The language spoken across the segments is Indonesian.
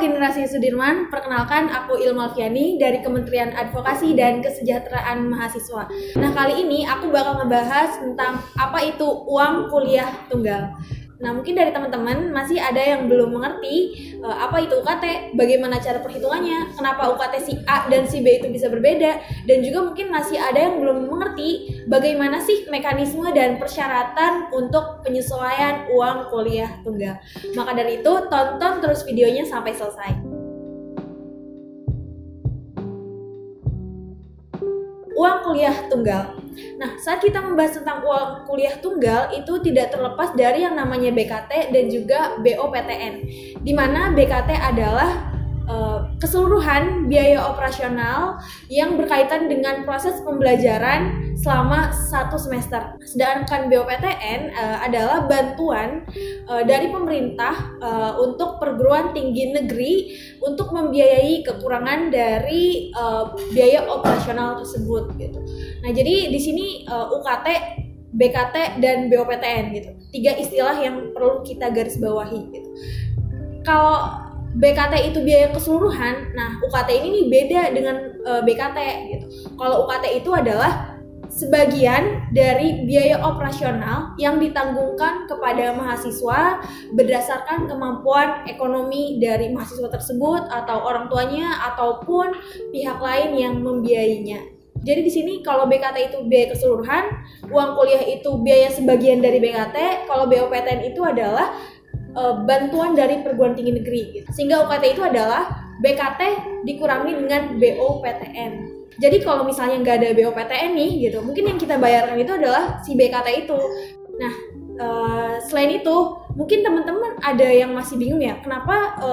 generasi Sudirman, perkenalkan aku Ilma Alfiani dari Kementerian Advokasi dan Kesejahteraan Mahasiswa. Nah kali ini aku bakal ngebahas tentang apa itu uang kuliah tunggal. Nah, mungkin dari teman-teman masih ada yang belum mengerti uh, apa itu UKT, bagaimana cara perhitungannya, kenapa UKT si A dan si B itu bisa berbeda, dan juga mungkin masih ada yang belum mengerti bagaimana sih mekanisme dan persyaratan untuk penyesuaian uang kuliah tunggal. Maka dari itu, tonton terus videonya sampai selesai. Uang kuliah tunggal Nah, saat kita membahas tentang uang kuliah tunggal itu tidak terlepas dari yang namanya BKT dan juga BOPTN. Di mana BKT adalah uh, keseluruhan biaya operasional yang berkaitan dengan proses pembelajaran selama satu semester. Sedangkan BOPTN uh, adalah bantuan uh, dari pemerintah uh, untuk perguruan tinggi negeri untuk membiayai kekurangan dari uh, biaya operasional tersebut gitu. Nah, jadi di sini uh, UKT, BKT dan BOPTN gitu. Tiga istilah yang perlu kita garis bawahi gitu. Kalau BKT itu biaya keseluruhan, nah UKT ini nih beda dengan uh, BKT gitu. Kalau UKT itu adalah sebagian dari biaya operasional yang ditanggungkan kepada mahasiswa berdasarkan kemampuan ekonomi dari mahasiswa tersebut atau orang tuanya ataupun pihak lain yang membiayainya. Jadi di sini kalau BKT itu biaya keseluruhan, uang kuliah itu biaya sebagian dari BKT, kalau BOPTN itu adalah e, bantuan dari perguruan tinggi negeri. Gitu. Sehingga UKT itu adalah BKT dikurangi dengan BOPTN. Jadi kalau misalnya nggak ada BOPTN nih gitu, mungkin yang kita bayarkan itu adalah si BKT itu. Nah, e, selain itu, mungkin teman-teman ada yang masih bingung ya, kenapa e,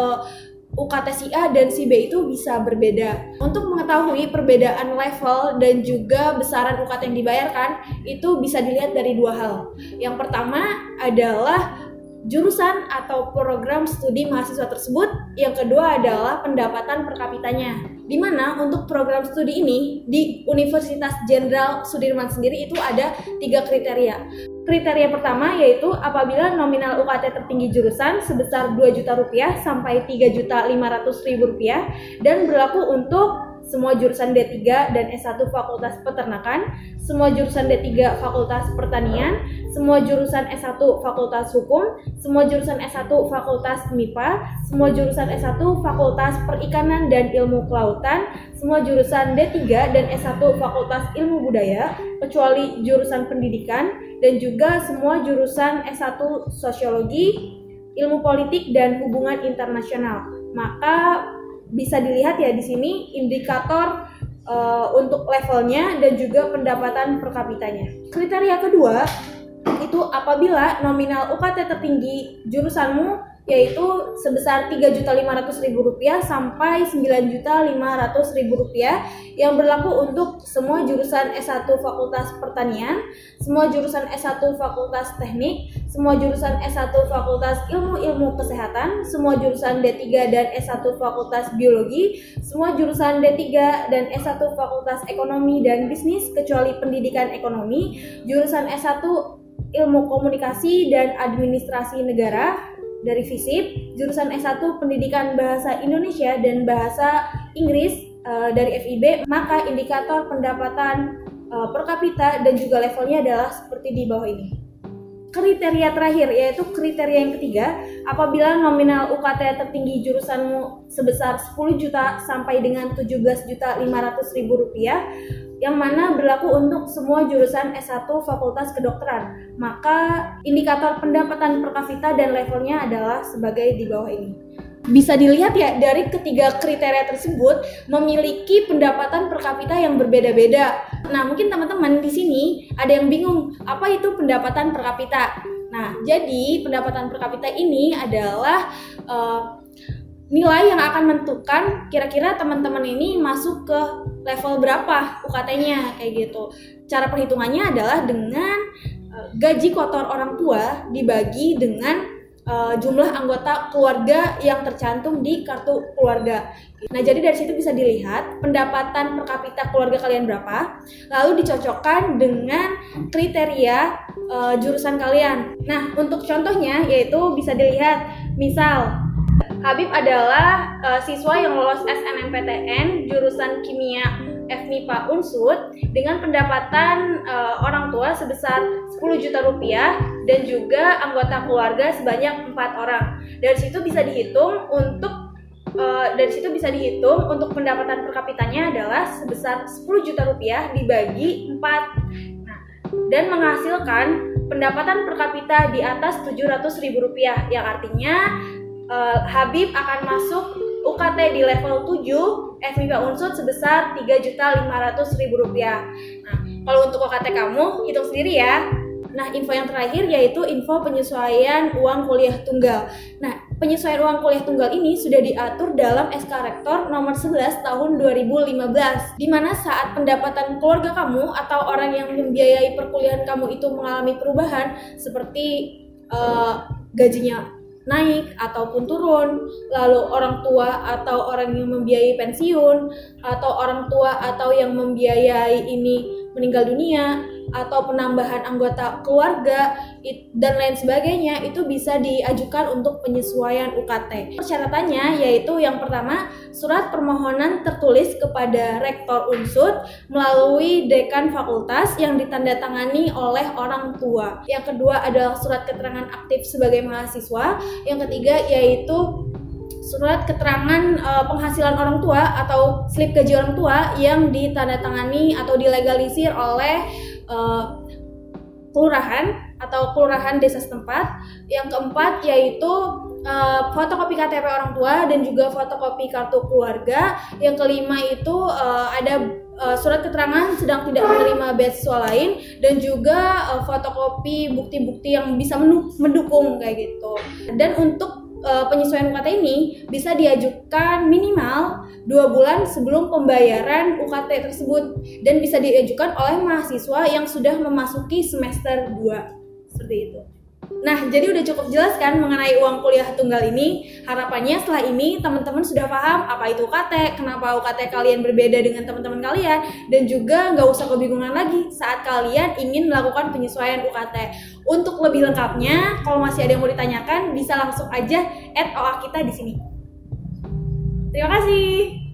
UKT si A dan si B itu bisa berbeda. Untuk mengetahui perbedaan level dan juga besaran UKT yang dibayarkan, itu bisa dilihat dari dua hal. Yang pertama adalah jurusan atau program studi mahasiswa tersebut. Yang kedua adalah pendapatan per kapitanya. Di mana untuk program studi ini di Universitas Jenderal Sudirman sendiri itu ada tiga kriteria. Kriteria pertama yaitu apabila nominal UKT tertinggi jurusan sebesar 2 juta rupiah sampai 3 juta 500 ribu rupiah dan berlaku untuk semua jurusan D3 dan S1 Fakultas Peternakan, semua jurusan D3 Fakultas Pertanian, semua jurusan S1 Fakultas Hukum, semua jurusan S1 Fakultas MIPA, semua jurusan S1 Fakultas Perikanan dan Ilmu Kelautan, semua jurusan D3 dan S1 Fakultas Ilmu Budaya, kecuali jurusan Pendidikan, dan juga semua jurusan S1 Sosiologi, Ilmu Politik dan Hubungan Internasional. Maka bisa dilihat ya di sini indikator uh, untuk levelnya dan juga pendapatan per kapitanya. Kriteria kedua itu apabila nominal UKT tertinggi jurusanmu yaitu sebesar Rp3.500.000 sampai Rp9.500.000 yang berlaku untuk semua jurusan S1 Fakultas Pertanian, semua jurusan S1 Fakultas Teknik, semua jurusan S1 Fakultas Ilmu-Ilmu Kesehatan, semua jurusan D3 dan S1 Fakultas Biologi, semua jurusan D3 dan S1 Fakultas Ekonomi dan Bisnis kecuali Pendidikan Ekonomi, jurusan S1 Ilmu Komunikasi dan Administrasi Negara, dari FISIP, jurusan S1 Pendidikan Bahasa Indonesia dan Bahasa Inggris uh, dari FIB, maka indikator pendapatan uh, per kapita dan juga levelnya adalah seperti di bawah ini. Kriteria terakhir yaitu kriteria yang ketiga, apabila nominal UKT tertinggi jurusanmu sebesar 10 juta sampai dengan 17 juta 500 ribu rupiah, yang mana berlaku untuk semua jurusan S1 Fakultas Kedokteran. Maka indikator pendapatan per kapita dan levelnya adalah sebagai di bawah ini. Bisa dilihat ya dari ketiga kriteria tersebut memiliki pendapatan per kapita yang berbeda-beda. Nah, mungkin teman-teman di sini ada yang bingung, apa itu pendapatan per kapita? Nah, jadi pendapatan per kapita ini adalah uh, nilai yang akan menentukan kira-kira teman-teman ini masuk ke level berapa UKT-nya kayak gitu. Cara perhitungannya adalah dengan uh, gaji kotor orang tua dibagi dengan uh, jumlah anggota keluarga yang tercantum di kartu keluarga. Nah, jadi dari situ bisa dilihat pendapatan per kapita keluarga kalian berapa, lalu dicocokkan dengan kriteria uh, jurusan kalian. Nah, untuk contohnya yaitu bisa dilihat misal Habib adalah uh, siswa yang lolos SNMPTN jurusan Kimia FMIPA Unsud dengan pendapatan uh, orang tua sebesar 10 juta rupiah dan juga anggota keluarga sebanyak empat orang. Dari situ bisa dihitung untuk uh, dari situ bisa dihitung untuk pendapatan per kapitanya adalah sebesar 10 juta rupiah dibagi 4 nah, dan menghasilkan pendapatan per kapita di atas 700 ribu rupiah yang artinya uh, Habib akan masuk UKT di level 7 FMIPA Unsud sebesar 3.500.000 rupiah. Nah, kalau untuk UKT kamu hitung sendiri ya. Nah, info yang terakhir yaitu info penyesuaian uang kuliah tunggal. Nah, penyesuaian uang kuliah tunggal ini sudah diatur dalam SK Rektor nomor 11 tahun 2015, di mana saat pendapatan keluarga kamu atau orang yang membiayai perkuliahan kamu itu mengalami perubahan seperti uh, gajinya naik ataupun turun, lalu orang tua atau orang yang membiayai pensiun, atau orang tua atau yang membiayai ini meninggal dunia, atau penambahan anggota keluarga dan lain sebagainya itu bisa diajukan untuk penyesuaian UKT. Persyaratannya yaitu yang pertama surat permohonan tertulis kepada rektor unsur melalui dekan fakultas yang ditandatangani oleh orang tua. Yang kedua adalah surat keterangan aktif sebagai mahasiswa. Yang ketiga yaitu surat keterangan uh, penghasilan orang tua atau slip gaji orang tua yang ditandatangani atau dilegalisir oleh uh, kelurahan atau kelurahan desa setempat. Yang keempat yaitu uh, fotokopi KTP orang tua dan juga fotokopi kartu keluarga. Yang kelima itu uh, ada uh, surat keterangan sedang tidak menerima beasiswa lain dan juga uh, fotokopi bukti-bukti yang bisa mendukung kayak gitu. Dan untuk uh, penyesuaian UKT ini bisa diajukan minimal dua bulan sebelum pembayaran UKT tersebut dan bisa diajukan oleh mahasiswa yang sudah memasuki semester 2 seperti itu. Nah, jadi udah cukup jelas kan mengenai uang kuliah tunggal ini. Harapannya setelah ini teman-teman sudah paham apa itu UKT, kenapa UKT kalian berbeda dengan teman-teman kalian, dan juga nggak usah kebingungan lagi saat kalian ingin melakukan penyesuaian UKT. Untuk lebih lengkapnya, kalau masih ada yang mau ditanyakan, bisa langsung aja add OA kita di sini. Terima kasih.